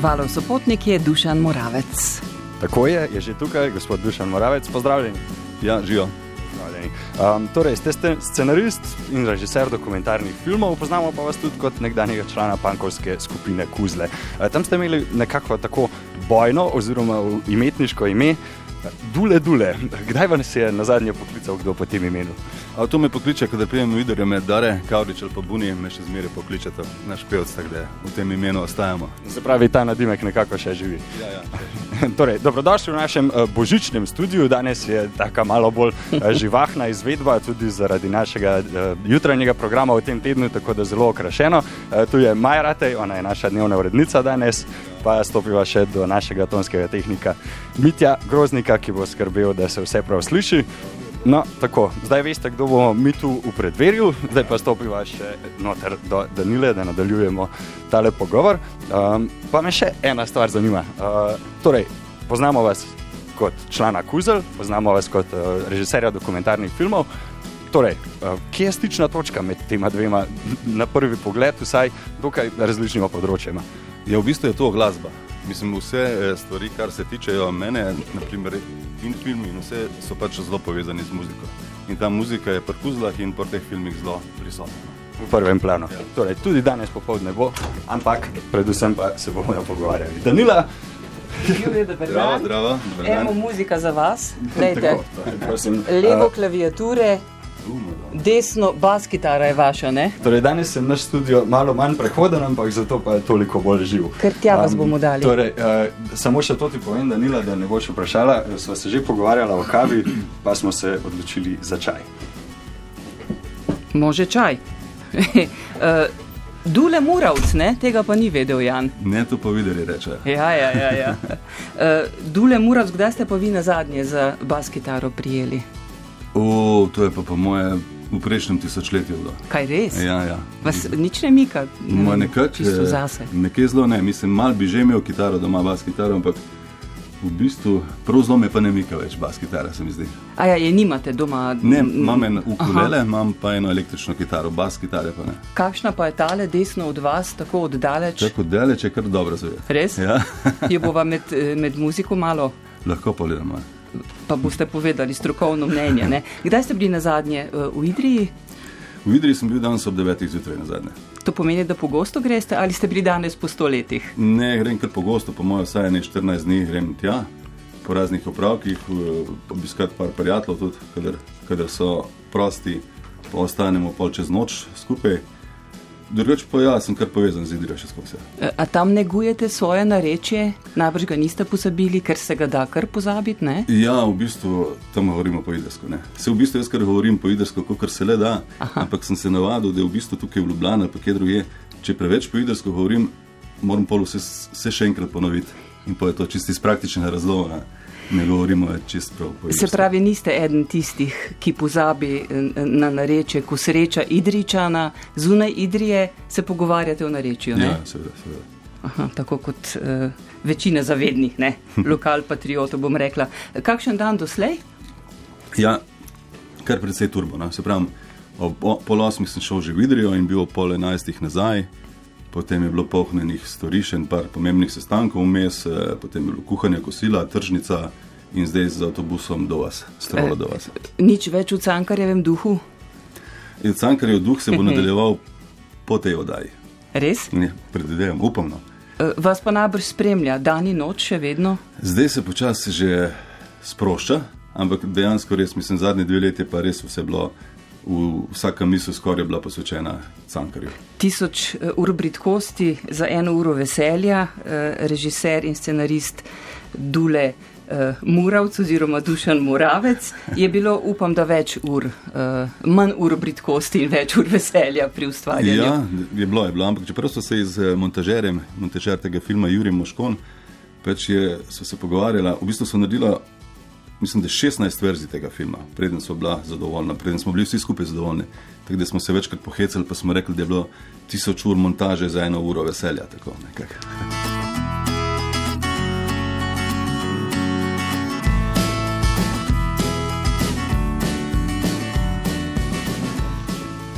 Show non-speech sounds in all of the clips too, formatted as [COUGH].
Valov sopotnik je Dušan Moravec. Tako je, je že tukaj, gospod Dušan Moravec, pozdravljeni. Ja, živijo. Um, torej, ste scenarist in režiser dokumentarnih filmov, poznamo pa vas tudi kot nekdanjega člana pankovske skupine Kuzle. Uh, tam ste imeli nekako tako bojno oziroma imetniško ime Dule Dule. Kdaj vas je na zadnje poklical kdo po tem imenu? A to me pokliče, ko prijem videre med Dare, Kaurič ali pa Buni, me še zmeraj pokličete, naš pevc, tako da v tem imenu ostajamo. Se pravi, ta nadimek nekako še živi. Ja, ja. [LAUGHS] torej, dobrodošli v našem uh, božičnem studiu. Danes je tako malo bolj uh, [LAUGHS] živahna izvedba, tudi zaradi našega uh, jutranjega programa v tem tednu, tako da zelo okrašeno. Tu je Maja Ratej, ona je naša dnevna urednica danes, pa stopiva še do našega tonskega tehnika Mitja Groznika, ki bo skrbel, da se vse prav sliši. No, tako, zdaj veste, kdo bomo mi tu v predverju, zdaj pa stopiva še noter do Danile, da nadaljujemo tale pogovor. Um, pa me še ena stvar zanima. Uh, torej, poznamo vas kot člana Kuzel, poznamo vas kot uh, režiserja dokumentarnih filmov. Torej, uh, kje je stična točka med tema dvema, na prvi pogled, vsaj dokaj različnima področjema? Ja, v bistvu je to glasba. Mislim, vse stvari, kar se tičejo mene, naprimer in filmi, in vse so pač zelo povezani z muziko. In ta muzika je pri kuzlah in pri teh filmih zelo prisotna. V prvem planu. Ja. Torej, tudi danes popoldne bo, ampak predvsem pa se bomo pogovarjali. Danila, Zdravo, zdravo. Evo muzika za vas. Lejte, levo klaviature, desno bas kitara je vaša, ne? Torej, danes je naš studio malo manj prehoden, ampak zato pa je toliko bolj živ. Ker tja vas bomo dali. Torej, uh, samo še to ti povem, Danila, da ne boš vprašala. Sva se že pogovarjala o kavi, pa smo se odločili za čaj. Može čaj. uh, [LAUGHS] Dule Muravc, ne? tega pa ni vedel Jan. Ne, to pa videli reče. Ja, ja, ja. ja. Uh, [LAUGHS] Dule Muravc, kdaj ste pa vi na zadnje za bas kitaro prijeli? O, to je pa po moje v prejšnjem tisočletju bilo. Kaj res? Ja, ja. Vas nič ne mika? Ne, nekak, čisto zase. Nekje zelo ne, mislim, mal bi že imel kitaro doma, bas kitaro, ampak v bistvu prav zelo me pa ne mika več bas kitara, se mi zdi. A ja, je nimate doma? Ne, imam en ukulele, imam pa eno električno kitaro, bas kitare pa ne. Kakšna pa je tale desno od vas, tako oddaleč? Tako oddaleč je kar dobro zavijati. Res? Ja. je bova med, med muziko malo? Lahko pogledamo. Pa boste povedali strokovno mnenje. Ne? Kdaj ste bili na zadnje v Idriji? V Idriji sem bil danes ob 9. zjutraj na zadnje. To pomeni, da pogosto greste ali ste bili danes po stoletjih? Ne, grem kar pogosto, po mojem, vsaj ne 14 dni grem tja, po raznih opravkih, obiskati par prijateljev, tudi kadar, kadar so prosti, pa ostanemo pol čez noč skupaj. Drugač pa ja, sem kar povezan z Idrijo še skozi. A tam negujete svoje narečje, najbrž ga niste pozabili, ker se ga da kar pozabiti, ne? Ja, v bistvu tam govorimo po idrsko, ne. Se v bistvu jaz kar govorim po idrsko, kot se le da, Aha. ampak sem se navadil, da je v bistvu tukaj v Ljubljana, pa kje druge, če preveč po idrsko govorim, moram pol vse, vse še enkrat ponoviti. In pa je to čisti iz praktičnega razloga. Ne govorimo čisto prav. Se pravi, niste eden tistih, ki pozabi na nareče, ko sreča Idričana, zunaj Idrije se pogovarjate o narečju. Ne? Ja, seveda, seveda. Aha, tako kot uh, večina zavednih, ne? lokal patriotov, bom rekla. Kakšen dan doslej? Ja, kar precej turbo. No? Se pravi, pol osmih sem šel že v Idrijo in bil pol enajstih nazaj. Potem je bilo pohnenih storišen, par pomembnih sestankov vmes, potem je bilo kuhanje kosila, tržnica in zdaj z avtobusom do vas, strolo do vas. E, nič več v cankarjevem duhu? In cankarjev duh se bo [LAUGHS] nadaljeval po tej oddaji. Res? Ne, predvidevam, upam. No. Vas pa najbrž spremlja dan in noč še vedno? Zdaj se počasi že sprošča, ampak dejansko res mislim, zadnje dve leti pa res vse bilo vsaka misel skoraj bila posvečena cankarju. Tisoč eh, ur britkosti za eno uro veselja, eh, režiser in scenarist Dule eh, Muravc oziroma Dušan Muravec, je bilo, upam, da več ur, manj ur britkosti in več ur veselja pri ustvarjanju. Ja, je bilo, je bilo, ampak čeprav so se z montažerjem, montažer tega filma Juri Moškon, pač je, so se pogovarjala, v bistvu so naredila mislim, da je 16 verzij tega filma, preden so bila zadovoljna, preden smo bili vsi skupaj zadovoljni. Tako da smo se večkrat pohecali, pa smo rekli, da je bilo tisoč ur montaže za eno uro veselja. Tako,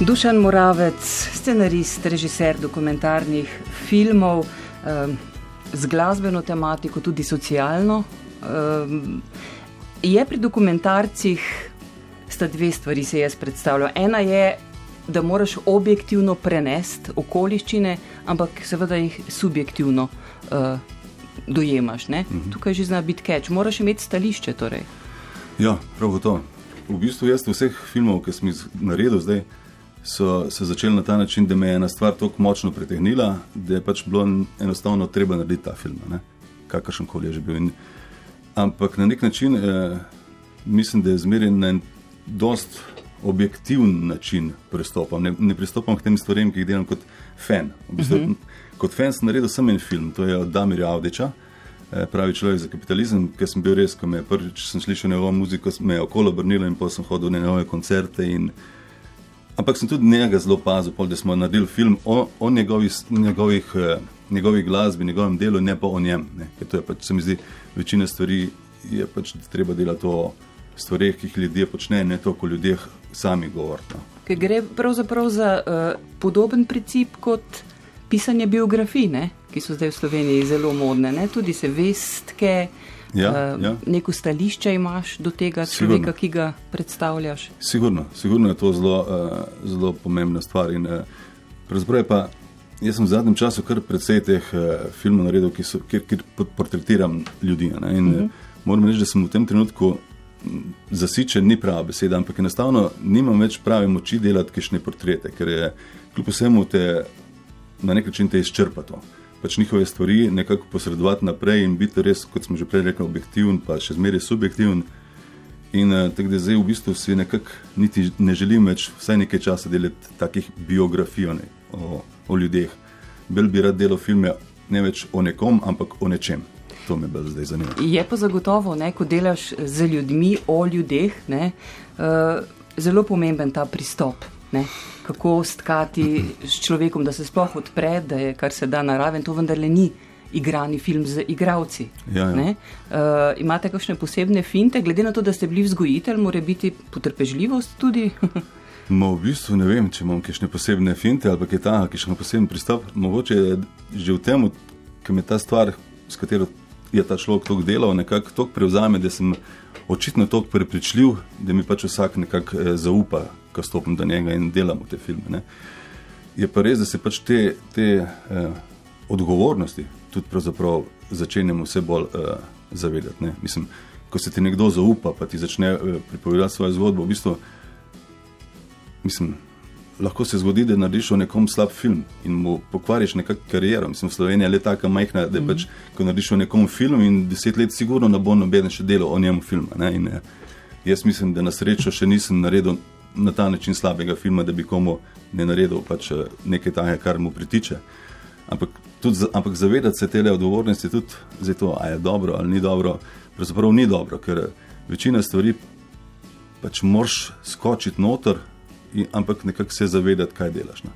Dušan Moravec, scenarist, režiser dokumentarnih filmov. Um, z glasbeno tematiko, tudi socialno. Um, je pri dokumentarcih sta dve stvari, se jaz predstavljam. Ena je, da moraš objektivno prenesti okoliščine, ampak seveda jih subjektivno uh, dojemaš. Uh mhm. -huh. Tukaj že zna biti keč, moraš imeti stališče. Torej. Ja, prav to. V bistvu jaz vseh filmov, ki sem jih naredil zdaj so se začeli na ta način, da me je ena stvar tako močno pritegnila, da je pač bilo enostavno treba narediti ta film, kakršen koli je že bil. In, ampak na nek način eh, mislim, da je zmerjen na en dost objektiven način pristopam. Ne, ne pristopam k tem stvarem, ki jih delam kot fan. V bistvu, uh mhm. -huh. Kot fan sem naredil samo en film, to je od Damirja Avdiča. Eh, pravi človek za kapitalizem, ker sem bil res, ko me je prvič slišal njegovo muziko, me je okolo obrnilo in potem sem hodil na njegove koncerte. In, Ampak sem tudi njega zelo pazil, da smo naredili film o, o njegovih, njegovih, eh, njegovih glasbi, njegovem delu, ne pa o njem. To je pač, se mi zdi, večina stvari je pač treba delati o stvarih, ki jih ljudje počnejo, ne toliko o ljudeh sami govoriti. No. Gre pravzaprav za uh, podoben princip kot pisanje biografij, ne? ki so zdaj v Sloveniji zelo modne, ne? tudi se vestke. Ja, uh, ja. Neko stališče imaš do tega človeka, sigurno. ki ga predstavljaš? Sigurno, sigurno je to zelo, uh, zelo pomembna stvar. In, uh, pa, jaz sem v zadnjem času kar precej teh uh, filmov naredil, kjer, kjer portretiram ljudi. In, uh -huh. uh, moram reči, da sem v tem trenutku zasičen, ni prava beseda, ampak enostavno nimam več prave moči delati kišne portrete, ker je kljub vsemu te na nek način te izčrpato pač njihove stvari nekako posredovati naprej in biti res, kot smo že prej rekli, objektiven, pa še zmeraj subjektiven. In uh, tako da zdaj v bistvu si nekako niti ne želim več vsaj nekaj časa delati takih biografij ne, o, o ljudeh. Bel bi rad delal filme ne več o nekom, ampak o nečem. To me bolj zdaj zanima. Je pa zagotovo, ne, ko delaš z ljudmi o ljudeh, ne, uh, zelo pomemben ta pristop. Ne kako stkati s človekom, da se sploh odpre, da je kar se da naraven, to vendarle ni igrani film z igravci. Ja, ja. Uh, imate kakšne posebne finte, glede na to, da ste bili vzgojitelj, mora biti potrpežljivost tudi? [LAUGHS] Mo, v bistvu ne vem, če imam kakšne posebne finte ali pa je ta, ki še ima poseben pristop. Mogoče je že v tem, ker me ta stvar, s katero je ta človek tako delal, nekako tako prevzame, da sem očitno tako prepričljiv, da mi pač vsak nekako eh, zaupa, ko stopim do njega in delamo te filme. Ne. Je pa res, da se pač te, te eh, odgovornosti tudi začenjamo vse bolj eh, zavedati. Ne. Mislim, ko se ti nekdo zaupa, pa ti začne eh, pripovedati svojo zgodbo, v bistvu, mislim, lahko se zgodi, da narediš o nekom slab film in mu pokvariš nekakšno kariero. Mislim, Slovenija je le tako majhna, da mm -hmm. pač, ko narediš o nekom film in deset let, sigurno ne bo noben še delal o njemu film. In, eh, jaz mislim, da na srečo še nisem naredil na ta način slabega filma, da bi komu ne naredil pač, eh, nekaj takega, kar mu pritiče. Ampak, tudi, ampak zavedati se te odgovornosti, tudi za to, ali je dobro ali ni dobro, pravzaprav ni dobro, ker večina stvari pač moraš skočiti noter in, ampak nekako se zavedati, kaj delaš. Uh,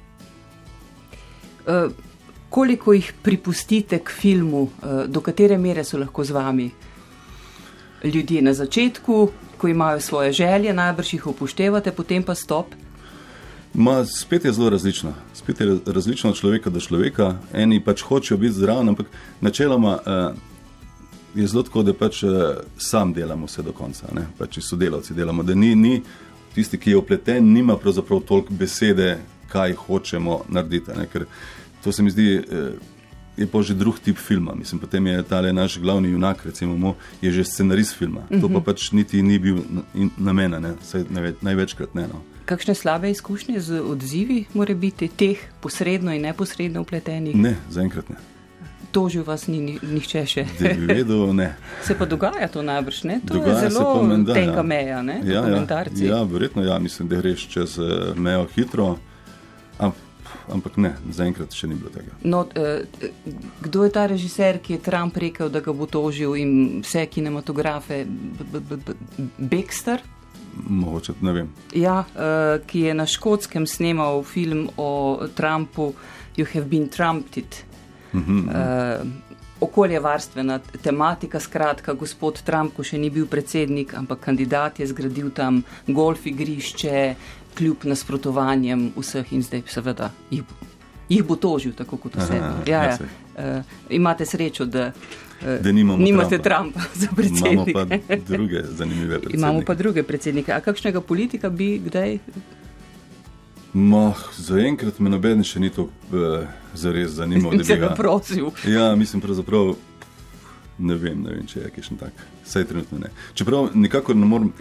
koliko jih pripustite k filmu, uh, do katere mere so lahko z vami ljudje na začetku, ko imajo svoje želje, najbrž jih upoštevate, potem pa stop? Ma, spet je zelo različno. Spet je različno od človeka do človeka. Eni pač hočejo biti zraven, ampak načeloma uh, je zelo tako, da pač uh, sam delamo vse do konca, ne? pač sodelavci delamo. Da ni, ni tisti, ki je upleten, nima pravzaprav toliko besede, kaj hočemo narediti. Ne? Ker to se mi zdi, eh, je pa že drug tip filma. Mislim, potem je ta naš glavni junak, recimo, je že scenarist filma. Uh -huh. To pa mhm. pač niti ni bil namen, največkrat ne. No. Kakšne slabe izkušnje z odzivi, mora biti teh posredno in neposredno upletenih? Ne, zaenkrat ne tožil vas ni nihče še. Vedel, [LAUGHS] se pa dogaja to najbrž, ne? To dogaja je zelo pomen, da, tenka ja. meja, ne? Ja, ja, ja, verjetno, ja, mislim, da greš čez uh, mejo hitro, amp, ampak ne, zaenkrat še ni bilo tega. No, uh, kdo je ta režiser, ki je Trump rekel, da ga bo tožil in vse kinematografe? Baxter? Mogoče, ne vem. Ja, ki je na škotskem snemal film o Trumpu, You have been trumped. -hmm. uh, okoljevarstvena tematika. Skratka, gospod Trump, ko še ni bil predsednik, ampak kandidat je zgradil tam golf igrišče, kljub nasprotovanjem vseh in zdaj seveda jih jih bo tožil, tako kot vse. Aha, Ja, ja. Uh, imate srečo, da, uh, Da nimamo nimate Trumpa. Trumpa [LAUGHS] za Imamo predsednika. pa druge zanimive predsednike. Imamo pa druge predsednike. A kakšnega politika bi kdaj? Ma, zaenkrat me noben še ni to uh, zares zanimal. da bi [LAUGHS] ga prosil. Ja, mislim, pravzaprav ne vem, ne vem če je kakšen tak. Saj trenutno ne. Čeprav nikakor ne morem.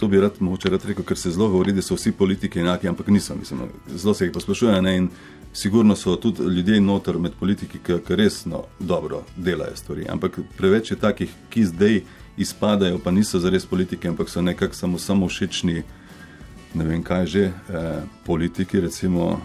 To bi rad mogoče rad rekel, ker se zelo govori, da so vsi politiki enaki, ampak niso. Mislim, zelo se jih posplošuje ne, in sigurno so tudi ljudje noter med politiki, ki, ki resno dobro delajo stvari. Ampak preveč je takih, ki zdaj izpadajo, pa niso zares politiki, ampak so nekako samo, samo všečni, ne vem kaj že, eh, politiki recimo.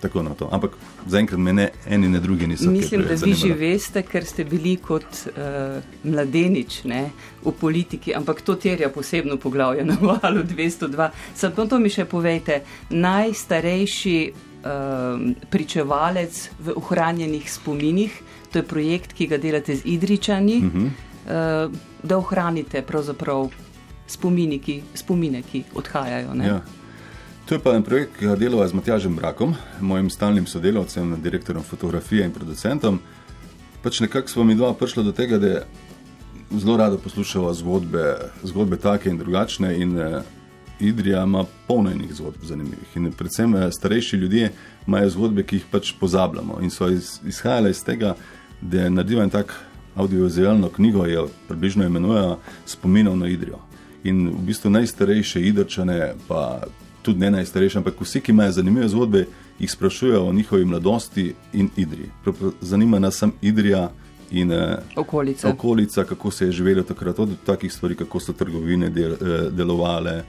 Tako na to. Ampak zaenkrat me ne eni, ne drugi niso. Mislim, da vi že veste, ker ste bili kot uh, mladenič ne, v politiki, ampak to terja posebno poglavje na valu 202. Samo to mi še povejte, najstarejši um, pričevalec v ohranjenih spominih, to je projekt, ki ga delate z Idričani, uh -huh. uh, da ohranite pravzaprav spomini, ki, spomine, ki odhajajo. Ne? Ja. To je pa en projekt, ki ga delava z Matjažem Brakom, mojim stalnim sodelavcem, direktorom fotografije in producentom. Pač nekako smo mi dva prišli do tega, da zelo rado poslušava zgodbe, zgodbe take in drugačne. In eh, Idrija ima polno enih zgodb zanimivih. In predvsem eh, starejši ljudje imajo zgodbe, ki jih pač pozabljamo. In so iz, izhajale iz tega, da naredijo en tak audiovizualno knjigo, jo približno imenujejo Spominov na Idrijo. In v bistvu najstarejše idrčane, pa tudi ne najstarejše, ampak vsi, ki imajo zanimive zgodbe, jih sprašujejo o njihovi mladosti in prav Zanima nas sam Idrija in eh, Okolica. okolica, kako se je živelo takrat, od takih stvari, kako so trgovine del, eh, delovale,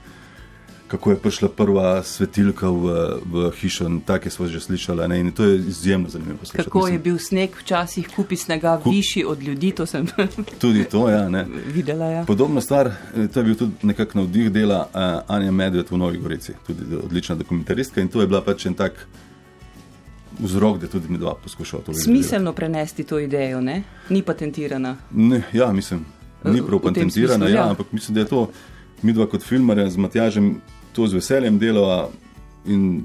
kako je prišla prva svetilka v, v hišo, take smo že slišali. Ne, in to je izjemno zanimivo. poslušati. Kako je Mislim, bil sneg včasih kupi snega Kup- višji od ljudi, to sem [LAUGHS] Tudi to, ja. Ne. videla. Ja. Podobna stvar, eh, to je bil tudi nekako navdih dela uh, Anja Medved v Novi Gorici, tudi odlična dokumentaristka in to je bila pač en tak vzrok, da tudi mi dva poskušava to videti. Smiselno prenesti to idejo, ne? ni patentirana. Ne, ja, mislim, ni V- prav patentirana, smislu, ja, ja. ampak mislim, da je to mi dva kot filmarja z Matjažem to z veseljem delava in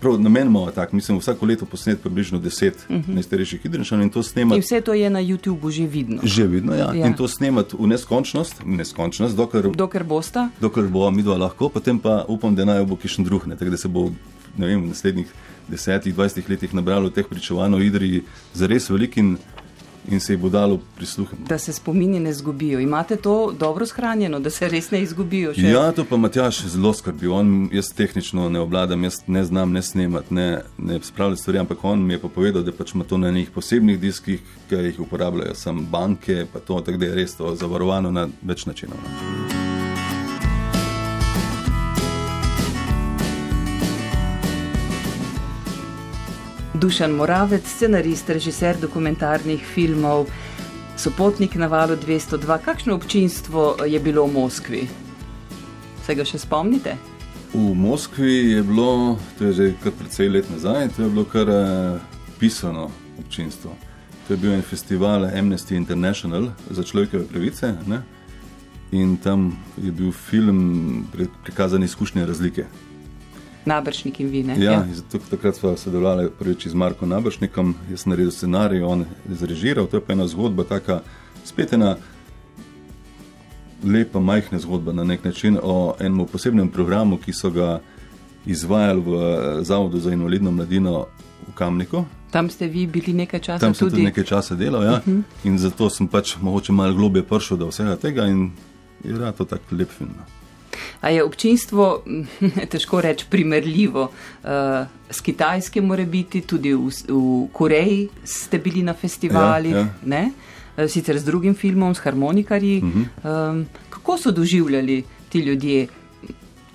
prav namenoma tak, mislim, vsako leto posnet približno deset uh -huh. najstarejših hidrenčanov in to In snemati. vse to je na YouTubu že vidno. Že vidno, ja. Ja. ja. In to snemati v neskončnost, v neskončnost, dokler Dokler bosta, dokler bo mi dva lahko, potem pa upam, da naj bo kišen druh, ne, tako da se bo ne vem, v naslednjih desetih, dvajsetih letih nabralo teh pričevanj o Idriji zares velik in, in se jih bo dalo prisluhniti. da se spomini ne zgubijo. Imate to dobro shranjeno, da se res ne izgubijo. Še? Ja, to pa Matjaš zelo skrbi. On, jaz tehnično ne obladam, jaz ne znam ne snemati, ne, ne spravljati stvari, ampak on mi je pa povedal, da pač ima to na nekih posebnih diskih, ki jih uporabljajo samo banke, pa to, tako da je res to zavarovano na več načinov. Dušan Moravec, scenarist, režiser dokumentarnih filmov, sopotnik na valu 202. Kakšno občinstvo je bilo v Moskvi? Se ga še spomnite? V Moskvi je bilo, to je že kar precej let nazaj, to je bilo kar eh, pisano občinstvo. To je bil en festival Amnesty International za človekove pravice ne? in tam je bil film pri- prikazan izkušnje razlike. Nabršnik in vi, ne? Ja, zato, takrat smo sodelovali prvič z Marko Nabršnikom, jaz sem naredil scenarij, on je zrežiral, to je pa ena zgodba, taka spet ena lepa, majhna zgodba na nek način o enem posebnem programu, ki so ga izvajali v eh, Zavodu za invalidno mladino v Kamniku. Tam ste vi bili nekaj časa Tam sem tudi. tudi nekaj časa delal ja? uh -huh. in zato sem pač mogoče malo globje prišel do vsega tega in je rad to tak lep film. A je občinstvo, [LAUGHS] težko reči, primerljivo uh, s kitajskim, mora biti tudi v, v Koreji ste bili na festivalih, Ja, ja. ne? Eh, sicer z drugim filmom, s harmonikarji. Uh. -huh. um, kako so doživljali ti ljudje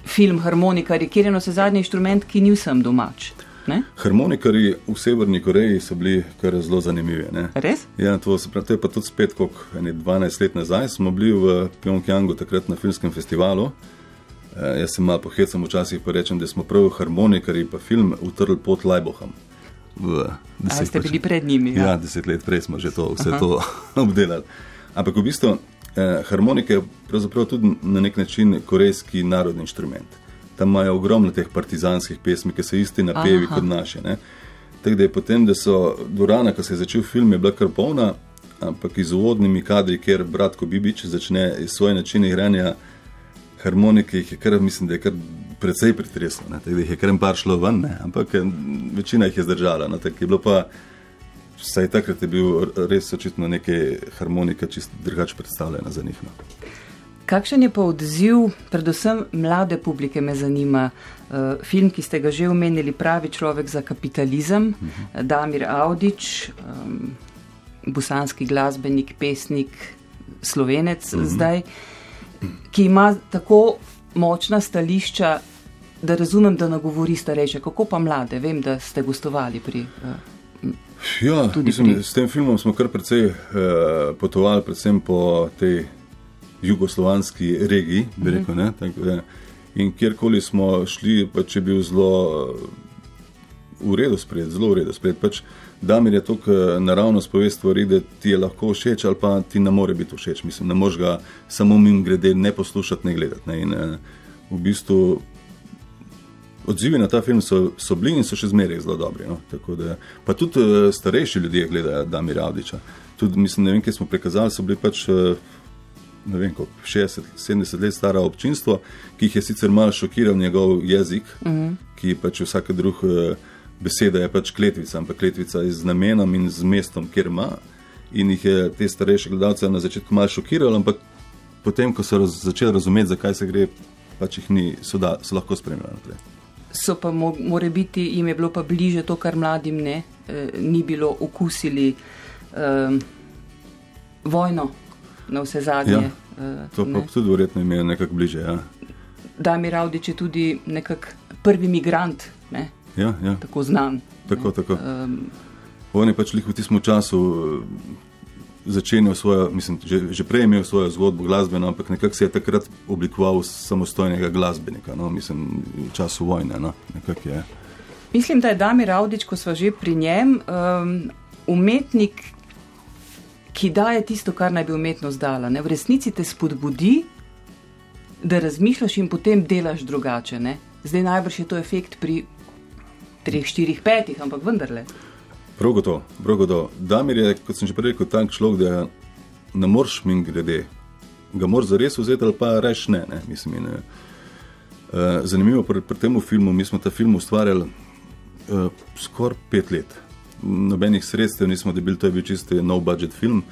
film harmonikarji, kjer je na vse zadnji inštrument, ki ni vsem domač? Ne? Harmonikari v Severni Koreji so bili kar zelo zanimivi. Ne? Res? Ja, to, pravi, to je pa tudi spet, kot 12 let nazaj. Smo bili v Pjongjangu takrat na filmskem festivalu. E, jaz sem malo pohecam včasih, pa rečem, da smo prav harmonikari pa film utrli pod Lajboham. Ali ste bili pred njimi? Ja, ja deset let prej smo že to, vse Aha. to [LAUGHS] obdelali. Ampak v bistvu eh, harmonika je pravzaprav tudi na nek način korejski narodni inštrument. tam imajo ogromno teh partizanskih pesmi, ki so isti napevi Aha. kot naše. Tako da je potem, da so dvorana, ko se je začel film, je bila kar polna, ampak z uvodnimi kadri, ker Bratko Bibič začne svoj način igranja harmonike, jih je kar, mislim, da je kar precej pretreslo, tako da jih je kar en par šlo ven, ne? ampak eh, večina jih je zdržala. No? Tako je bilo pa. Vsaj takrat je bil res očitno nekaj harmonika, čist drugače predstavljena za njih. No. Kakšen je pa odziv, predvsem mlade publike, me zanima. Uh, film, ki ste ga že omenili, pravi človek za kapitalizem, uh mhm. -huh. Damir Audič, um, bosanski glasbenik, pesnik, slovenec uh mhm. -huh. zdaj, ki ima tako močna stališča, da razumem, da nagovori starejše. Kako pa mlade? Vem, da ste gostovali pri. Uh, ja, mislim, pri... s tem filmom smo kar precej uh, potovali, predvsem po tej jugoslovanski regiji, bi rekel. Uh -huh. In kjerkoli smo šli, pač je bil zelo v redu spred, zelo v redu spred. Pač Damir je tako naravno spoved stvari, da ti je lahko všeč, ali pa ti ne more biti všeč. Mislim, ne moreš ga samo min grede ne poslušati, ne gledati. Ne. In v bistvu odzivi na ta film so, so bili in so še zmeraj zelo dobri. No. Da, pa tudi starejši ljudje gledajo Damir Avdiča. Tudi, mislim, ne vem, kje smo prikazali, so bili pač ne vem, 60-70 let stara občinstvo, ki jih je sicer malo šokiral njegov jezik, uh mhm. -huh. ki pač vsake druge uh, besede, je pač kletvica, ampak kletvica z namenom in z mestom, kjer ima. In jih je te starejše gledalce na začetku malo šokiral, ampak potem, ko so raz, začeli razumeti, zakaj se gre, pač jih ni, so, da, so lahko spremljali naprej. So pa more biti, jim je bilo pa bliže to, kar mladim ne, eh, ni bilo okusili eh, vojno na vse zadnje. Ja, uh, to pa tudi verjetno ime nekako bliže. Ja. Damir Audič je tudi nekak prvi migrant, ne? Ja, ja. tako znan. Tako, tako. Um, On je pač v tistem času eh, začenjal svojo, mislim, že, že prej imel svojo zgodbo glasbeno, ampak nekako se je takrat oblikoval samostojnega glasbenika, no? mislim, v času vojne. No? Mislim, da je Damir Audič, ko smo že pri njem, um, umetnik, ki daje tisto, kar naj bi umetnost dala. Ne? V resnici te spodbudi, da razmišljaš in potem delaš drugače. Ne? Zdaj najbrž je to efekt pri 3, 4, 5, ampak vendarle. Prav gotovo, prav gotovo. Damir je, kot sem že prej rekel, tak človek, da ne moreš min grede. Ga moraš zares vzeti ali pa reš ne. ne? Mislim, ne. Uh, zanimivo pri, pri tem filmu, mi smo ta film ustvarjali uh, skoraj pet let nobenih sredstev nismo dobili, to je bil čisto nov budžet film.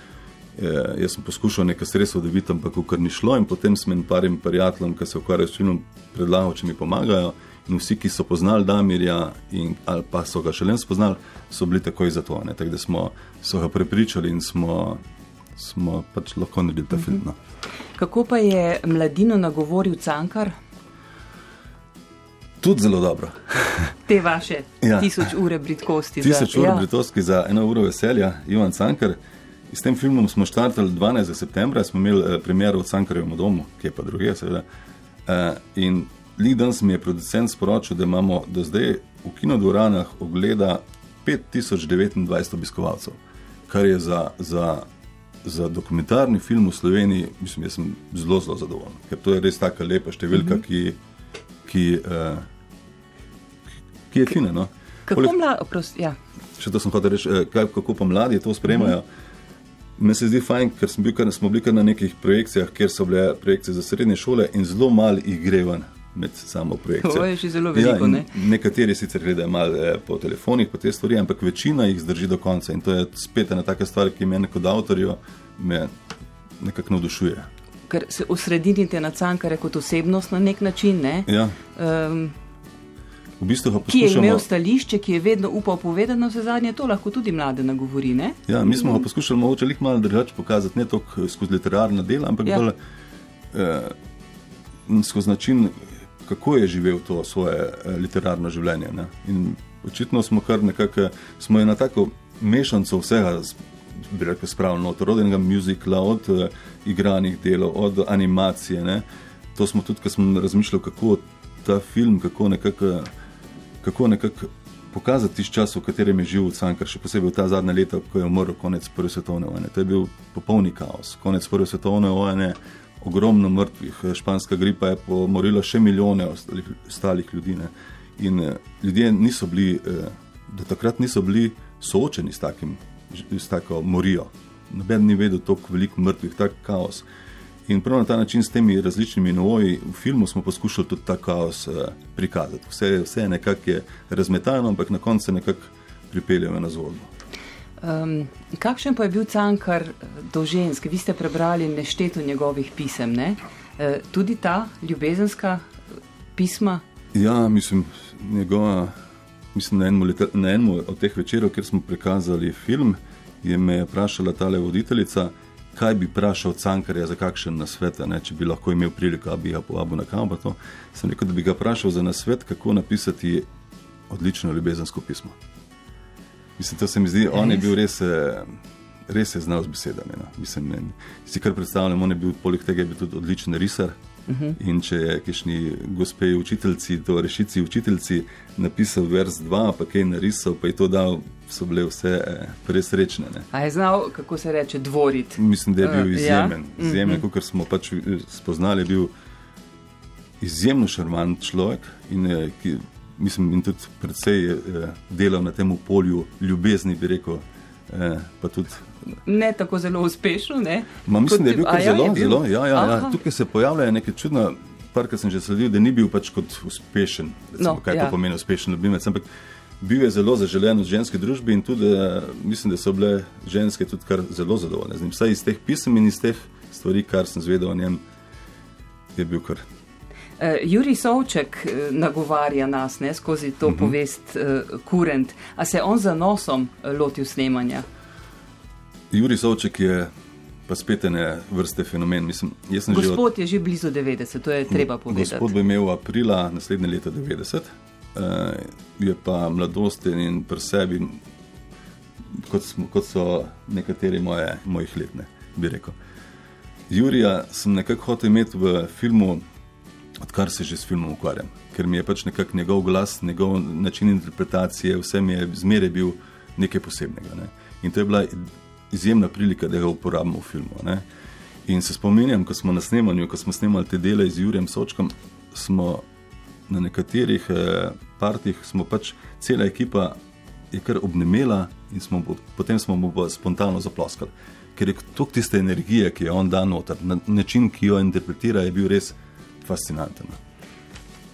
E, jaz sem poskušal nekaj sredstev dobiti, ampak kar ni šlo, in potem sem jim parim prijateljem, ki se ukvarjajo s filmom, predlagal, če mi pomagajo. In vsi, ki so poznali Damirja, in, ali pa so ga še le spoznali, so bili takoj za to. Tako da smo so ga prepričali in smo, smo pač lahko naredili ta film. No. Kako pa je mladino nagovoril Cankar? Tudi zelo dobro. [LAUGHS] Te vaše ja. tisoč ure britkosti. Tisoč ure ja. britkosti za eno uro veselja, Ivan Cankar. S tem filmom smo štartali 12. septembra, smo imeli eh, premjero v Cankarjevem domu, ki je pa druge, seveda. Eh, in lik danes mi je producent sporočil, da imamo do zdaj v kinodvoranah ogleda 5029 obiskovalcev, kar je za, za, za dokumentarni film v Sloveniji, mislim, jaz sem zelo, zelo zadovoljen, ker to je res taka lepa številka, mm -hmm. ki. ki eh, ki je fina. No. Kako mladi? Ja. Še to sem hotel reči, eh, kako pa mladi to spremljajo. Uh -huh. Meni se zdi fajn, ker smo bili, smo bili na nekih projekcijah, kjer so bile projekcije za srednje šole in zelo malo jih gre ven med samo projekcijo. To je že zelo veliko. Ja, ne? Nekateri sicer gledajo malo eh, po telefonih, po te stvari, ampak večina jih zdrži do konca in to je spet ena taka stvar, ki meni kot avtorju me nekako navdušuje. Ker se osredinite na cankare kot osebnost na nek način. Ne? Ja. Um, v bistvu. Ki je imel stališče, ki je vedno upal povedati, na vse zadnje, to lahko tudi mlade nagovori. Ne? Ja, mi smo ga poskušali mogoče jih malo drugače pokazati, ne toliko skozi literarna dela, ampak ja. bolj eh, skozi način, kako je živel to svoje eh, literarno življenje. Ne? In očitno smo kar nekako, smo je na tako mešanico vsega. Bi rekel, spravljeno od rodnega muzikla, od uh, igranih delov, od animacije. Ne. To smo tudi, ko smo razmišljali, kako ta film, kako nekako kako nekako pokazati tisti čas, v katerem je živel Cankar, še posebej v ta zadnja leta, ko je umrl konec Prve svetovne vojne. To je bil popolni kaos. Konec Prve svetovne vojne, ogromno mrtvih, španska gripa je pomorila še milijone ostalih, ostalih ljudi. Ne. In uh, ljudje niso bili, uh, do takrat niso bili soočeni s, takim, s tako morijo. Noben ni vedel, kako veliko mrtvih, tak kaos. In prav na ta način, s temi različnimi novoji v filmu, smo poskušali tudi ta kaos prikazati. Vse, vse je nekako razmetano, ampak na koncu se nekako pripeljemo na zgodbo. Um, kakšen pa je bil cankar do žensk? Vi ste prebrali nešteto njegovih pisem, ne? E, tudi ta ljubezenska pisma? Ja, mislim, njegova, mislim na, enem, na enem od teh večerov, kjer smo prikazali film, je me vprašala ta voditeljica, kaj bi vprašal Cankarja za kakšen nasvet, ne, če bi lahko imel priliko, da bi ga povabil na kampo. Sem rekel, da bi ga vprašal za nasvet, kako napisati odlično ljubezensko pismo. Mislim, to se mi zdi, on je bil res. Eh, res je znal z besedami. No. Mislim, ne, si kar predstavljam, on je bil poleg tega je bil tudi odličen risar. Uh mhm. -huh. In če je kišni gospe učiteljci, to rešici učiteljci, napisal vers 2, pa kaj narisal, pa je to dal, so bile vse eh, presrečne. Ne. A je znal, kako se reče, dvoriti? Mislim, da je bil uh, izjemen. Ja? Izjemen, uh -huh. kot smo pač spoznali, je bil izjemno šarmant človek. In, eh, ki, mislim, in tudi predvsej eh, delal na tem polju ljubezni, bi rekel. Eh, tudi, ne tako zelo uspešno. Ma, mislim, Kot, da je bil kar ja, zelo, bil? zelo. Ja, ja, ja. Tukaj se pojavlja nekaj čudno, kar sem že sledil, da ni bil pač kot uspešen. Recimo, no, kaj ja. to pomeni uspešen ljubimec? Ampak bil je zelo zaželen v ženski družbi in tudi eh, mislim, da so bile ženske tudi kar zelo zadovoljne z njim. Vsaj iz teh pisem in iz teh stvari, kar sem zvedel o njem, je bil kar. Uh, Juri Sovček uh, nagovarja nas ne, skozi to uh mhm. -huh. povest uh, Kurent. A se on za nosom uh, lotil snemanja? Juri Sovček je pa spet ene vrste fenomen. Mislim, gospod od... je že blizu 90, to je treba povedati. Gospod bo imel aprila naslednje leto 90, uh, je pa mladosten in pri sebi, kot, smo, kot so nekateri moje, mojih let, ne, bi rekel. Jurija sem nekako hotel imeti v filmu odkar se že s filmom ukvarjam, ker mi je pač nekako njegov glas, njegov način interpretacije, vse mi je zmeraj bil nekaj posebnega. Ne? In to je bila izjemna prilika, da ga uporabimo v filmu. Ne? In se spominjam, ko smo na snemanju, ko smo snemali te dele z Jurjem Sočkom, smo na nekaterih eh, partih, smo pač cela ekipa je kar obnemela in smo, potem smo mu spontano zaploskali. Ker je to tiste energije, ki je on dan noter, na način, ki jo interpretira, je bil res fascinanten.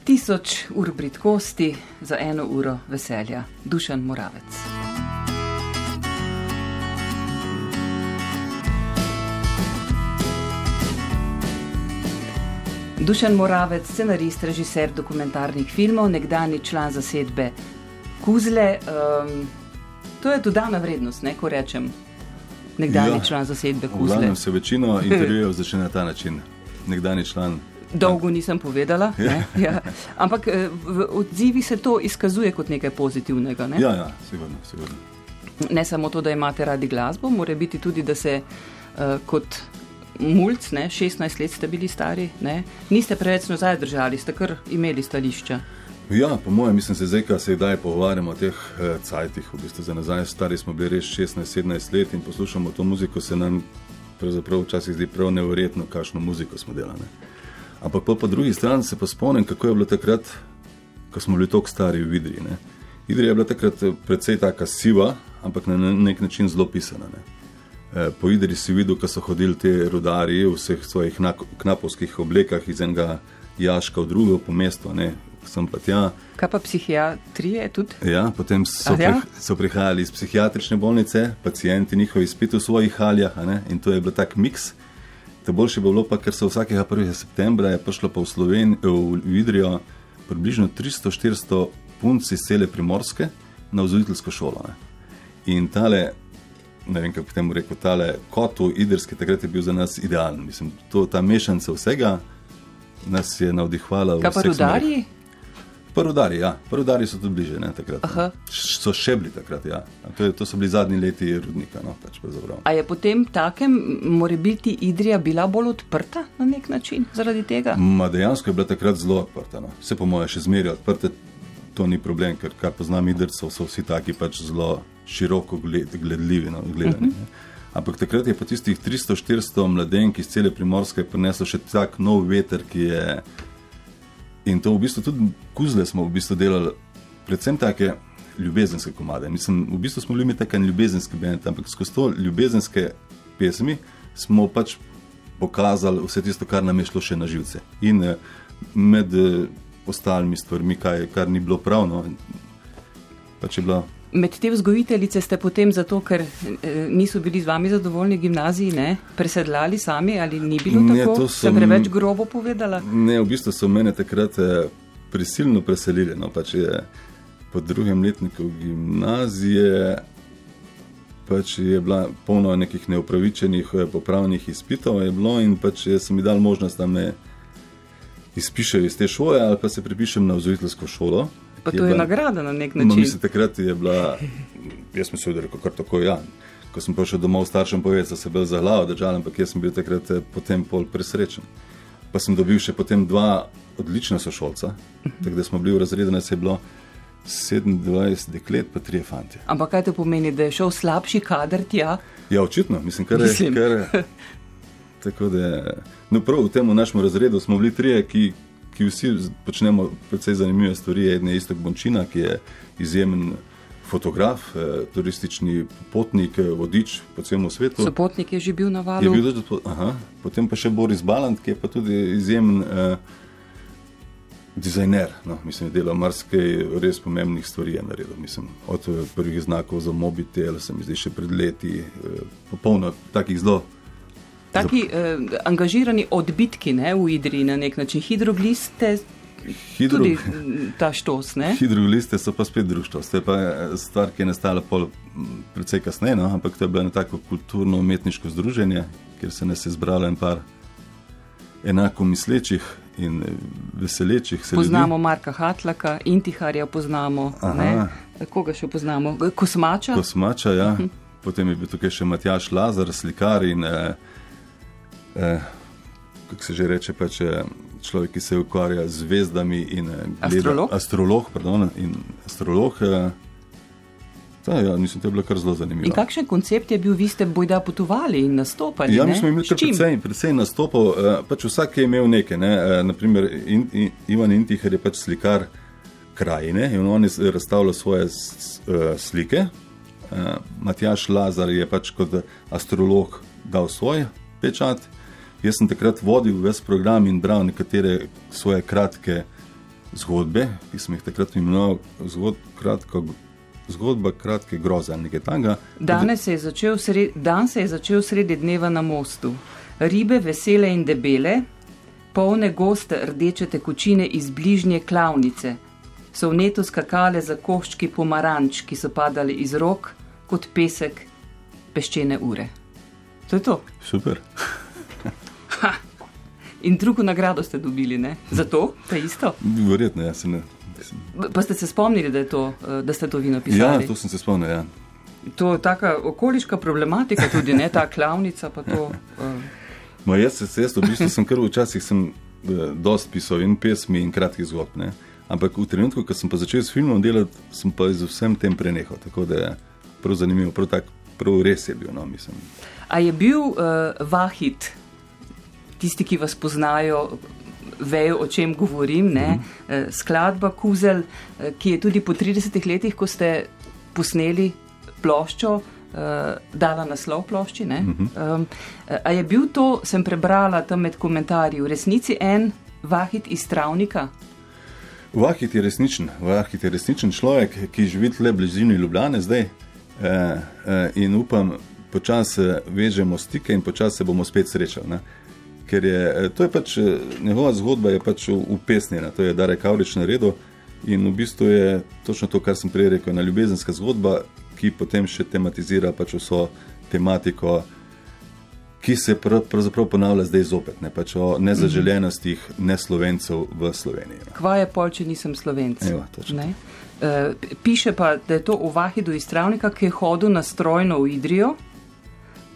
Tisoč ur britkosti za eno uro veselja, dušen moravec. Dušen Moravec, scenarist, režiser dokumentarnih filmov, nekdani član zasedbe Kuzle. Um, to je dodana vrednost, ne, ko rečem, nekdani ja, član zasedbe Kuzle. Se večino intervjujev [LAUGHS] začne na ta način. Nekdani član Dolgo nisem povedala, ja. [LAUGHS] Ja. ampak eh, v odzivi se to izkazuje kot nekaj pozitivnega. Ne, ja, ja, sigurno, sigurno. ne samo to, da imate radi glasbo, mora biti tudi, da se uh, kot mulj, 16 let ste bili stari, ne, niste preveč nazaj držali, ste kar imeli stališča. Ja, po mojem, mislim, se zdaj, ko se zdaj pogovarjamo o teh eh, cajtih, v bistvu za nazaj, stari smo bili res 16-17 let in poslušamo to muziko, se nam pravzaprav včasih zdi prav nevrjetno, kakšno muziko smo delali. Ampak po, drugi strani se pa spomnim, kako je bilo takrat, ko smo bili tako stari v Idriji. Ne. Idrija je bila takrat eh, precej tako siva, ampak na nek način zelo pisana. Ne. E, po Idriji si videl, ko so hodili ti rudari v vseh svojih knapovskih oblekah iz enega jaška v drugo po mestu. Ne. Kaj pa psihiatrije tudi? Ja, potem so, ja? Pri, so prihajali iz psihiatrične bolnice, pacijenti njihovi spet v svojih haljah in to je bil tak miks. Te boljše bi bilo, pa, ker so vsakega 1. septembra prišlo pa v Slovenijo, v Vidrijo, približno 300-400 punc iz cele primorske na vzgojiteljsko šolo. Ne. In tale, ne vem kako temu rekel, tale kot v Idrski, takrat je bil za nas idealen. Mislim, to, ta mešanca vsega nas je navdihovala. Kaj pa rudari? Prvodari, ja. Prvodari so tudi bliže, ne takrat. Ne. So še bili takrat, ja. To, je, to so bili zadnji leti rudnika. No, pač A je potem takem, mora biti Idrija bila bolj odprta na nek način zaradi tega? Ma dejansko je bila takrat zelo odprta. No. Vse po moje še zmeraj odprte, to ni problem, ker kar poznam Idrcev, so vsi taki pač zelo široko gled, gledljivi, no, gledani. Uh -huh. Ampak takrat je pa tistih 300-400 mladenk iz cele primorske prineslo še tak nov veter, ki je. In to v bistvu tudi kuzle smo v bistvu delali, predvsem take ljubezenske komade. Mislim, v bistvu smo bili mi tako ljubezenski bend, ampak skozi to ljubezenske pesmi smo pač pokazali vse tisto, kar nam je šlo še na živce. In eh, med eh, ostalimi stvarmi, kaj, kar ni bilo pravno, pač je bila. Med te vzgojiteljice ste potem, zato ker eh, niso bili z vami zadovoljni v gimnaziji, ne, presedlali sami ali ni bilo Ne, tako? Sem sem- preveč grobo povedala. Ne, v bistvu so mene takrat eh, prisilno preselili. No, pač je, po drugem letniku gimnazije pač je bila polno nekih neupravičenih eh, popravnih izpitov, je bilo in pač sem mi dal možnost, da me izpišejo iz te šole ali pa se pripišem na vzgojiteljsko šolo. Pa to je bila- nagrada na nek No, način. mislim, takrat je bila, jaz sem se rekel, kar tako ja. Ko sem prišel domov, staršem povedal, da se bolj za glavo držal, ampak jaz sem bil takrat eh, potem pol presrečen. Pa sem dobil še potem dva odlična sošolca, tako da smo bili v razredu, nas je bilo 27 deklet, pa tri fanti. Ampak kaj to pomeni, da je šel slabši kader tja? Ja, očitno, mislim, kar je. Mislim. Kar, tako da, je- no, prav v tem našem razredu smo bili trije, ki, ki vsi počnemo precej zanimive stvari. Eden je Istok Bončina, ki je izjemen fotograf, eh, turistični potnik, eh, vodič po celem svetu. Sopotnik je že bil na valu. bil tudi, aha, potem pa še Boris Balant, ki je pa tudi izjemen eh, dizajner. No, mislim, da je delal marsikaj res pomembnih stvari. Je naredil, mislim, od prvih znakov za mobitel, se mi zdi še pred leti, eh, popolno takih zelo. Taki eh, angažirani odbitki ne, v Idri na nek način, hidrogliste, Hidro, tudi mm, ta štos. Ne? hidroliste so pa spet društvo. To je pa eh, stvar, ki je nastala pol, precej kasneje, no? ampak to je bilo eno tako kulturno-umetniško združenje, kjer se nas je zbralo en par enako mislečih in eh, veselečih se ljudi. Poznamo Marka Hatlaka, Intiharja poznamo. Koga še poznamo? Kosmača? Kosmača, ja. Potem je bil tukaj še Matjaš Lazar, slikar in eh, eh, kako se že reče, pač, eh, človek, ki se ukvarja z zvezdami in eh, gleda- Astrolog? Astrolog, pardon, in astrolog. Eh, ta, ja, mislim, to je bilo kar zelo zanimivo. In kakšen koncept je bil, vi ste bojda potovali in nastopali? Ja, mi smo imeli S precej, precej nastopov, eh, pač vsak je imel nekaj. Ne? Naprimer, in, in, Ivan Intihar je pač slikar krajine in on je s- razstavljal svoje s, eh, slike. Matjaš Lazar je pač kot astrolog dal svoj pečat. Jaz sem takrat vodil ves program in bral nekatere svoje kratke zgodbe, ki sem jih takrat imenoval zgod, kratko, zgodba kratke groze ali nekaj takega. Danes se je začel sred, dan se je začel sredi dneva na mostu. Ribe vesele in debele, polne goste rdeče tekočine iz bližnje klavnice, so v netu skakale za koščki pomaranč, ki so padali iz rok kot pesek peščene ure. To je to. Super. In drugo nagrado ste dobili, ne? Za to, to je isto. Verjetno, jaz ne. Pa ste se spomnili, da, je to, eh, da ste to vi Ja, napisali? to sem se spomnil. Ja. To je taka okoliška problematika tudi, ne ta klavnica pa to. Uh, Ma jaz se jaz v bistvu sem kar včasih sem eh, dost pisal in pesmi in kratkih zgodb. Ne? Ampak v trenutku, ko sem pa začel s filmom delati, sem pa z vsem tem prenehal. Tako da je prav zanimivo, prav, tak, prav res je bil. No, mislim. A je bil uh, Vahid, tisti, ki vas poznajo, vejo, o čem govorim, ne? Mhm. Uh, skladba Kuzel, uh, ki je tudi po 30 letih, ko ste posneli ploščo, uh, dala naslov plošči. Mhm. Um, a je bil to, sem prebrala tam med komentarji, v resnici en Vahid iz Travnika? Vahit je resničen, Vahit je resničen človek, ki živi le bližini Ljubljane zdaj eh, eh, in upam, počasi vežemo stike in počasi se bomo spet srečali. Ne? Ker je, eh, to je pač, eh, njegova zgodba je pač upesnjena, to je Dare Kavrič naredil in v bistvu je točno to, kar sem prej rekel, ena ljubezenska zgodba, ki potem še tematizira pač vso tematiko, ki se prav- pravzaprav ponavlja zdaj zopet, ne pač o nezaželenostih neslovencev v Sloveniji. no. Kva je pol, če nisem slovenc? Evo, točno. Ne? P- Piše pa, da je to v Vahidu iz Travnika, ki je hodil na strojno v Idrijo,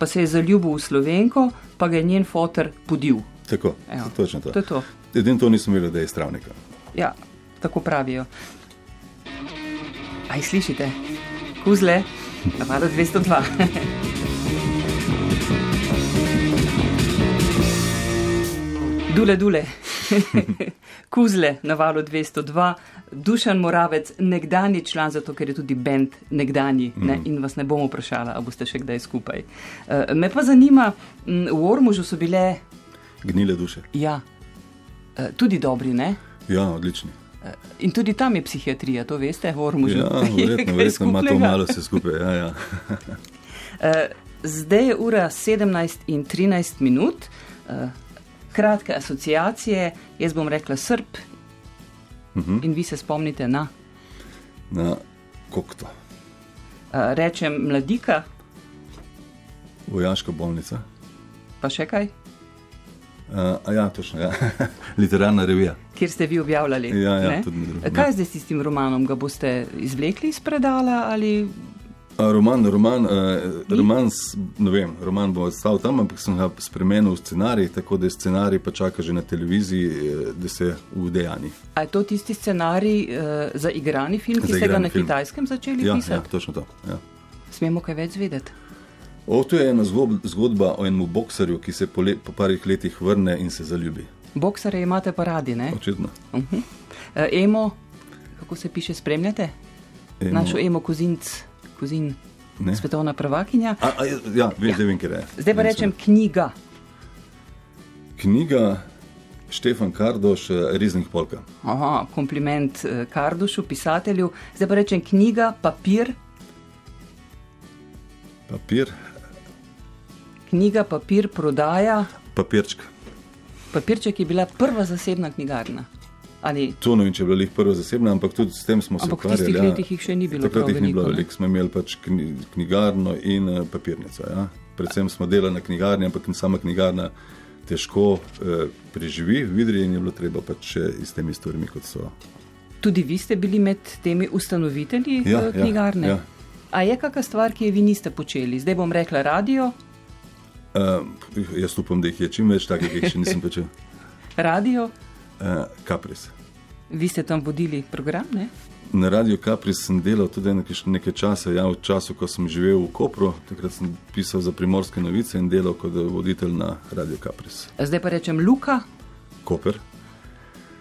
pa se je zaljubil v Slovenko, pa ga je njen fotor podil. Tako, Evo, točno to. To je to. Edino to nisem videl, da je iz travnika. Ja, tako pravijo. Aj slišite, kuzle, navada 202. [LAUGHS] Dule, dule, [LAUGHS] kuzle na valu 202, Dušan Moravec, nekdani član, zato ker je tudi bend nekdani ne, in vas ne bom vprašala, ali boste še kdaj skupaj. Uh, me pa zanima, m, v Ormužu so bile, Gnile duše. ja, uh, tudi dobri, ne? Ja, odlični. Uh, in tudi tam je psihiatrija, to veste, v Ormužu. Ja, [LAUGHS] Je verjetno, verjetno ima to malo vse skupaj. Ja, ja. Uh, [LAUGHS] zdaj je ura 17 in 13 minut. Uh, kratke asociacije, jaz bom rekla Srb, uh Mhm. -huh. in vi se spomnite na. Na kokto, rečem mladika, vojaška bolnica. pa še kaj, Uh, a ja, točno, ja. [LAUGHS] literarna revija. kjer ste vi objavljali. Ja, ja, tudi drugim, Kaj ja. je zdaj s tistim romanom? Ga boste izvlekli iz predala ali roman, roman, uh, roman, ne vem, roman bo ostal tam, ampak sem ga spremenil v scenarij, tako da je scenarij pa čaka že na televiziji, eh, da se udejani. a je to tisti scenarij uh, za igrani film, ki Za ste ga na film. kitajskem začeli Ja, ja, pisati? točno to. Ja. Smemo kaj več vedeti? O, to je ena zgodba o enem bokserju, ki se po, le, po parih letih vrne in se zaljubi. Boksare imate pa radi, ne? Očitno. Uh -huh. uh, emo, kako se piše, spremljate? Emo- Našo emo kozinc, kozin, Ne. svetovna prvakinja. A, a, ja, veš, ja. vem, kje je. Zdaj pa Vem, rečem knjiga. Knjiga Štefan Kardoš, eh, Riznih Polka. Aha, kompliment eh, Kardušu, pisatelju. Zdaj pa rečem knjiga, papir. Papir, Knjiga, papir, prodaja. papirček. Papirček je bila prva zasebna knjigarna. Ali To ne vem, če je bila jih prva zasebna, ampak tudi s tem smo se Ampak v ukvarjali. tistih letih jih še ni bilo Takrat jih ni bilo veliko, smo imeli pač knjigarno in eh, papirnico. Ja. Predvsem smo delali na knjigarni, ampak sama knjigarna težko eh, preživi Vidri in je bilo treba pač s temi stvarmi, kot so. tudi vi ste bili med temi ustanovitelji Ja, eh, ja, knjigarne? ja. A je kakšna stvar, ki je vi niste počeli? Zdaj bom rekla radio, Uh, jaz upam, da jih je čim več takih, ki jih še nisem počel. [LAUGHS] radio, Kapris. vi ste tam vodili program, ne? Na radiju Kapris sem delal tudi nekaj, nekaj časa, ja, v času, ko sem živel v Kopru, takrat sem pisal za primorske novice in delal kot voditelj na radiju Kapris. Zdaj pa rečem Luka Koper.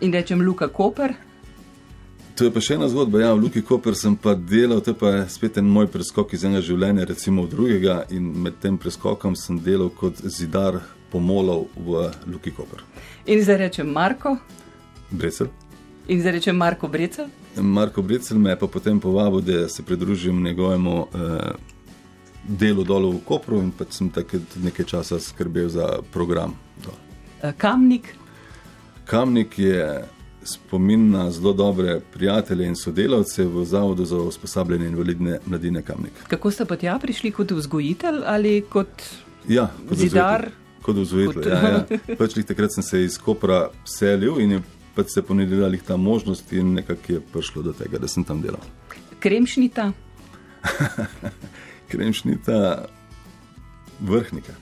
in rečem Luka Koper. To je pa še ena zgodba. Ja, v Luki Koper sem pa delal, to je pa spet en moj preskok iz enega življenja, recimo v drugega, in med tem preskokom sem delal kot zidar pomolov v Luki Koper. In zdaj rečem Marko, Brecel. in zdaj rečem Marko Brecel. Marko Brecel me je pa potem povabil, da se pridružim njegovemu eh, delu dolu v Kopru in pač sem takrat nekaj časa skrbel za program. dol. eh, Kamnik, Kamnik je spomin na zelo dobre prijatelje in sodelavce v Zavodu za usposabljanje invalidne mladine Kamnik. kako ste pa tja prišli kot vzgojitelj ali kot Ja, kot Zidar? vzgojitelj. Kot. Kot- Ja, ja. Pač takrat sem se iz Kopra selil in je pač se ponudila lih ta možnost in nekako je prišlo do tega, da sem tam delal. kremšnita, [LAUGHS] Kremšnita vrhnika.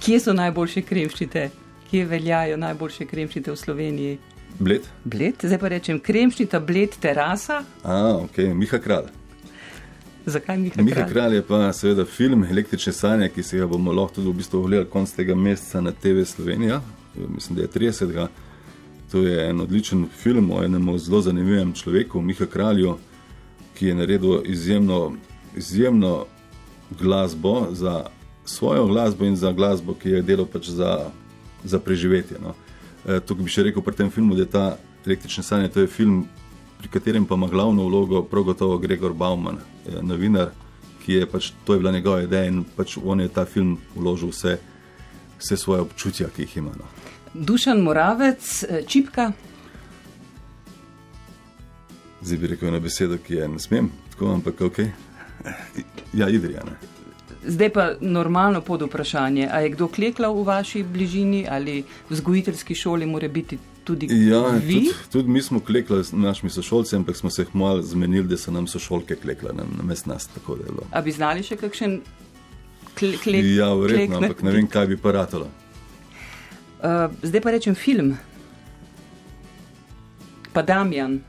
kje so najboljše kremšnite, kje veljajo najboljše kremšnite v Sloveniji? Bled? Bled, zdaj pa rečem kremšnita, bled, terasa. A, ok, Miha Kralj. Zakaj Miha, Miha Kralj? Kralj je pa seveda film Električne sanje, ki se ga bomo lahko tudi v bistvu ogledali konc tega meseca na TV Slovenija, mislim, da je 30. To je en odličen film o enem zelo zanimivem človeku, Miha Kralju, ki je naredil izjemno, izjemno glasbo za svojo glasbo in za glasbo, ki je delal pač za, za preživetje. No. E, tukaj bi še rekel pri tem filmu, da je ta Električne sanje, to je film, pri katerem pa ima glavno vlogo prav gotovo Gregor Bauman, eh, novinar, ki je pač to je bila njegova ideja in pač on je ta film vložil vse, vse svoje občutja, ki jih ima. No. Dušan Moravec, eh, čipka, Zdaj bi rekel eno besedo, ki je ne smem, tako ampak ok. Ja, Idrija. Ne. zdaj pa normalno pod vprašanje. A je kdo kleklal v vaši bližini ali v vzgojiteljski šoli, mora biti tudi Ja, vi? tudi, tudi mi smo klekli s našimi sošolci, ampak smo se jih malo zmenili, da so nam sošolke klekle na, na mest nas. A bi znali še kakšen kle, klek? Ja, verjetno, klek ampak ne vem, kaj bi pa ratalo. Uh, zdaj pa rečem film. Pa Damjan,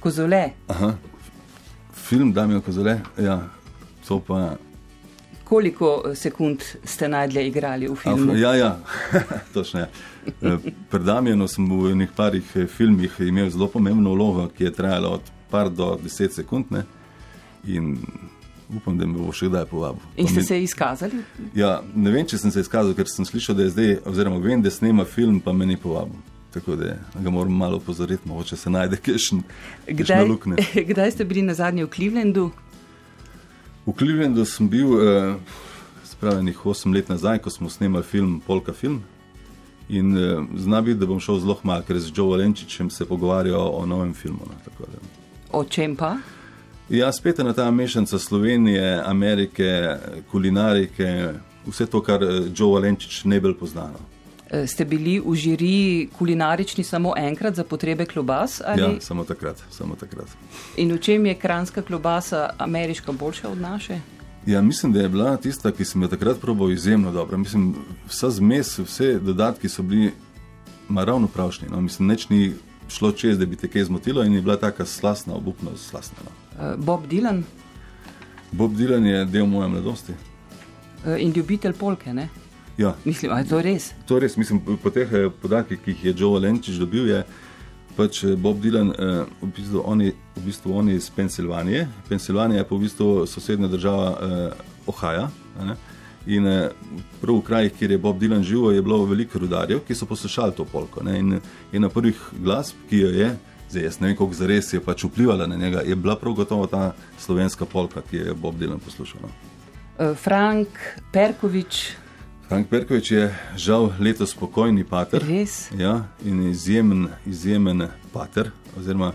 Kozole, Aha, film Damijo Kozole, ja, to pa Koliko eh, sekund ste najdlje igrali v filmu? Ja, ja, [LAUGHS] točno. Eh, pred Damienom sem v enih parih eh, filmih imel zelo pomembno vlogo, ki je trajala od par do deset sekund. Ne? In upam, da me bo še kdaj povabil. In ste mi... se izkazali? Ja, ne vem, če sem se izkazal, ker sem slišal, da je zdaj, oziroma vem, da snema film, pa me ni povabil. Tako da ga moram malo pozoriti, mogoče se najde kajšen lukne. [LAUGHS] Kdaj ste bili na zadnji v Clevelandu? V Clevelandu sem bil, eh, spravenih 8 let nazaj, ko smo snemali film Polka film. In eh, zna biti, da bom šel zelo malo, ker z Joe Valenčičem se pogovarjal o novem filmu. No, o čem pa? Ja, spet je na ta mešanca Slovenije, Amerike, kulinarike, vse to, kar eh, Joe Valenčič ne bi poznal. Eh, ste bili v žiriji kulinarični samo enkrat za potrebe klobas? Ali? Ja, samo takrat, samo takrat. In v čem je kranska klobasa ameriška boljša od naše? Ja, mislim, da je bila tista, ki sem jo takrat probal, izjemno dobra. Mislim, vsa zmes, vse dodatki so bili ravno pravšni. No? Mislim, neč ni šlo čez, da bi te kaj zmotilo in je bila taka slasna, obupno slasna. No? Uh, Bob Dylan? Bob Dylan je del moje mladosti. Uh, in ljubitelj polke, ne? Ja. Mislim, je to res? To je res. Mislim, po teh eh, podatkih, ki jih je Joe Lenčič dobil, je pač Bob Dylan uh, v, bistvu oni, v bistvu oni iz Pensilvanije. Pensilvanija je pa v bistvu sosednja država uh, Ohaja. In prav v krajih, kjer je Bob Dylan živel, je bilo veliko rudarjev, ki so poslušali to polko. Ne? In ena prvih glasb, ki jo je, zdaj jaz ne vem, kako zares je pač vplivala na njega, je bila prav gotovo ta slovenska polka, ki je Bob Dylan poslušal. No? Eh, Frank Perkovič. Frank Perkovič je žal letos spokojni pater. Res. Ja, in izjemen, izjemen pater, oziroma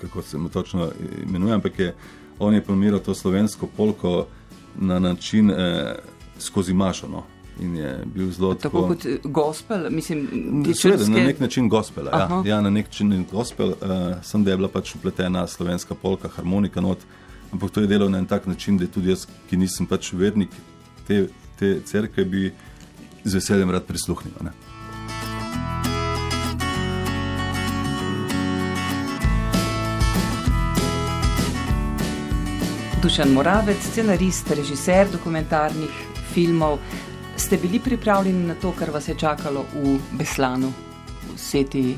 kako se mu točno imenuje, ampak je, on je pomiral to slovensko polko na način eh, skozi mašo. No. In je bil zelo tako. Tako kot gospel, mislim, je na nek način gospel. Ja, ja, na nek način gospel, uh, sem da je bila pač upletena slovenska polka, harmonika. Not, ampak to je delo na en tak način, da tudi jaz, ki nisem pač vernik te, te cerkve, bi z veseljem rad prisluhnil. Ne. Dušan Moravec, scenarist, režiser dokumentarnih filmov. Ste bili pripravljeni na to, kar vas je čakalo v Beslanu, v Seti?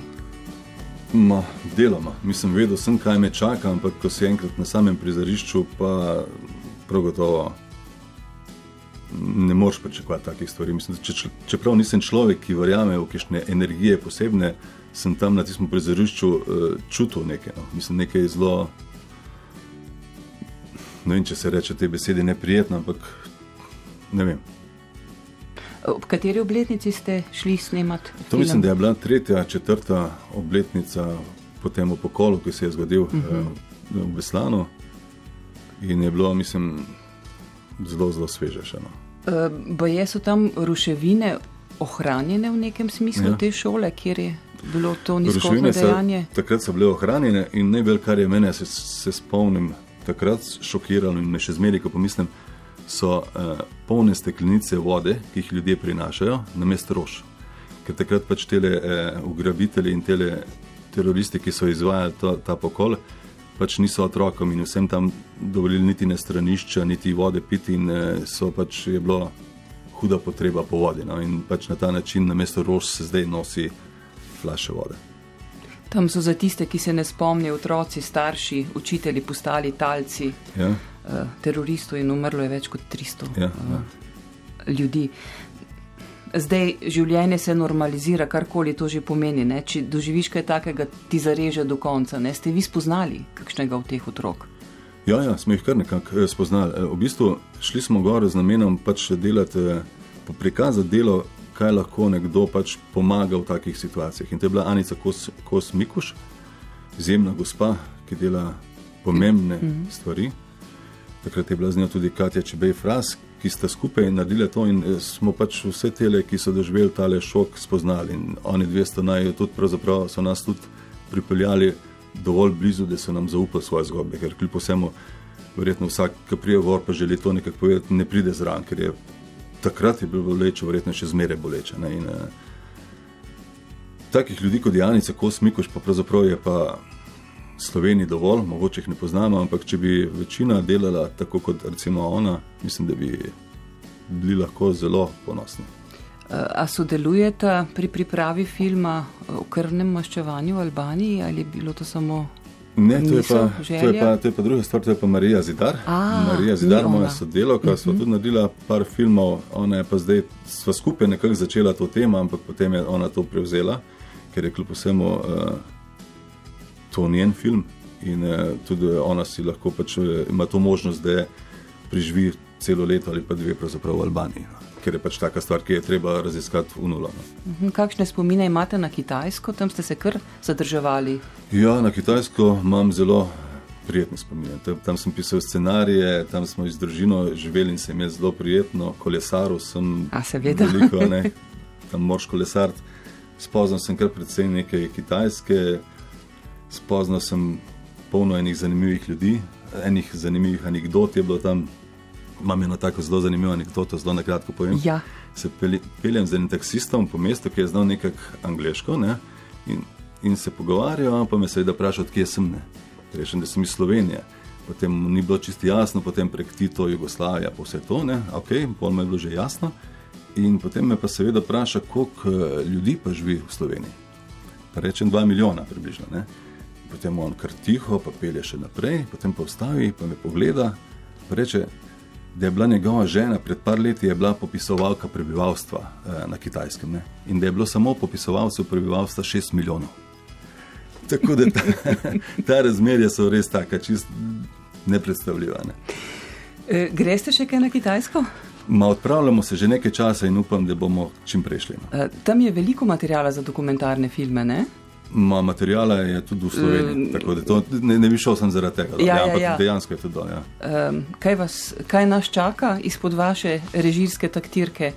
Ma, deloma. Mislim, vedel sem, kaj me čaka, ampak ko si enkrat na samem prizorišču, pa prav gotovo ne moreš pričakovati takih stvari. Mislim, če, čeprav nisem človek, ki verjame v kakšne energije posebne, sem tam na tistem prizorišču uh, čutil nekaj. No. Mislim, nekaj zelo ne vem, če se reče te besede neprijetno, ampak ne vem. Ob kateri obletnici ste šli snemati? To film? mislim, da je bila tretja, četrta obletnica po tem pokolu, ki se je zgodil uh -huh. uh, v Beslanu. In je bilo, mislim, zelo, zelo sveže. Še, no. Uh, Boje so tam ruševine ohranjene v nekem smislu ja. te šole, kjer je bilo to nizkodno dejanje? Takrat so bile ohranjene in najbolj, kar je mene, se, se spomnim, takrat šokiralo in me še zmeraj, ko pomislim, so uh, polne steklenice vode, ki jih ljudje prinašajo, na mesto rož. Ker takrat pač te uh, ugrabitelji in te teroristi, ki so izvajali to, ta pokol, pač niso otrokom in vsem tam dovolili niti na stranišča, niti vode piti, in uh, so pač je bilo huda potreba po vodi. No? In pač na ta način na mesto rož se zdaj nosi flaše vode. Tam so za tiste, ki se ne spomnijo, otroci, starši, učitelji postali talci ja. uh, teroristov in umrlo je več kot 300 ja, uh, ja. ljudi. Zdaj življenje se normalizira, karkoli to že pomeni. Ne? Če doživiš kaj takega, ti zareže do konca. Ne? Ste vi spoznali kakšnega od teh otrok? Ja, ja smo jih kar nekako eh, spoznali. V bistvu šli smo gor z namenom pač delati, prikazati delo kaj lahko nekdo pač pomaga v takih situacijah. In to je bila Anica Kos, Kos Mikuš, izjemna gospa, ki dela pomembne mm -hmm. stvari. Takrat je bila z njo tudi Katja Čebej Fras, ki sta skupaj naredili to in eh, smo pač vse tele, ki so doživeli tale šok, spoznali. In oni dve sta naj tudi pravzaprav so nas tudi pripeljali dovolj blizu, da so nam zaupali svoje zgodbe, ker kljub vsemu, verjetno vsak, ki prije gor pa želi to nekako povedati, ne pride zraven, ker je takrat je bilo boleče, verjetno še zmeraj boleče. In, uh, takih ljudi kot Janica, ko smikuš, pa pravzaprav je pa Sloveniji dovolj, mogoče jih ne poznamo, ampak če bi večina delala tako kot recimo ona, mislim, da bi bili lahko zelo ponosni. A sodelujete pri pripravi filma o krvnem maščevanju v Albaniji ali je bilo to samo? Ne, to je, pa, to, je pa, to je pa druga stvar, to je pa Marija Zidar. A, Marija Zidar, moja sodelovka, uh -huh. smo tudi naredila par filmov, ona je pa zdaj, sva skupaj nekako začela to temo, ampak potem je ona to prevzela, ker je kljub vsemu uh, to njen film in uh, tudi ona si lahko pač ima to možnost, da preživi celo leto ali pa dve v Albaniji. No ker je pač taka stvar, ki je treba raziskati v nulo. No. Mhm, kakšne spomine imate na Kitajsko, tam ste se kar zadrževali? Ja, na Kitajsko imam zelo prijetne spomine. Tam sem pisal scenarije, tam smo z družino živeli in se je zelo prijetno, kolesaril sem. A seveda. Veliko, ne, [LAUGHS] tam moraš kolesariti. Spoznal sem kar precej nekaj kitajske, spoznal sem polno enih zanimivih ljudi, enih zanimivih anegdot je bilo tam imam eno tako zelo zanimivo anekdoto, zelo na kratko povem. Ja. Se peljem z enim taksistom po mestu, ki je znal nekaj angliško ne? in, in se pogovarjal, pa me seveda vprašal, odkje sem. Ne? Rečem, da sem iz Slovenije. Potem ni bilo čisto jasno, potem prek Tito, Jugoslavija, pa vse to, ne? ok, pol me je bilo že jasno. In potem me pa seveda vpraša, koliko eh, ljudi pa živi v Sloveniji. Pa rečem, dva milijona približno. Ne? Potem on kar tiho, pa pelje še naprej, potem pa vstavi, pa me pogleda, pa reče, da je bila njegova žena pred par leti popisovalka prebivalstva eh, na Kitajskem ne? in da je bilo samo popisovalcev prebivalstva 6 milijonov. Tako da ta, [LAUGHS] ta razmerja so res tako, čist nepredstavljiva. Ne? E, greste še kaj na Kitajsko? Ma odpravljamo se že nekaj časa in upam, da bomo čim prejšli. No. E, tam je veliko materijala za dokumentarne filme, ne? Ma, materijala je tudi v Sloveniji, um, tako da to, ne, ne bi šel sem zaradi tega. Ja, ja, ja, ja. Dejansko je to dol. Ja. Um, kaj, vas, kaj nas čaka izpod vaše režijske taktirke?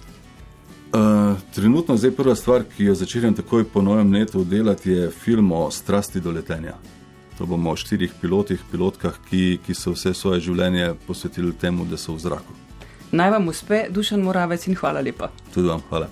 Uh, trenutno je prva stvar, ki jo začenjam takoj po novem letu delati, je film o strasti do letenja. To bomo o štirih pilotih, pilotkah, ki, ki so vse svoje življenje posvetili temu, da so v zraku. Naj vam uspe, Dušan Moravec, in hvala lepa. Tudi vam hvala.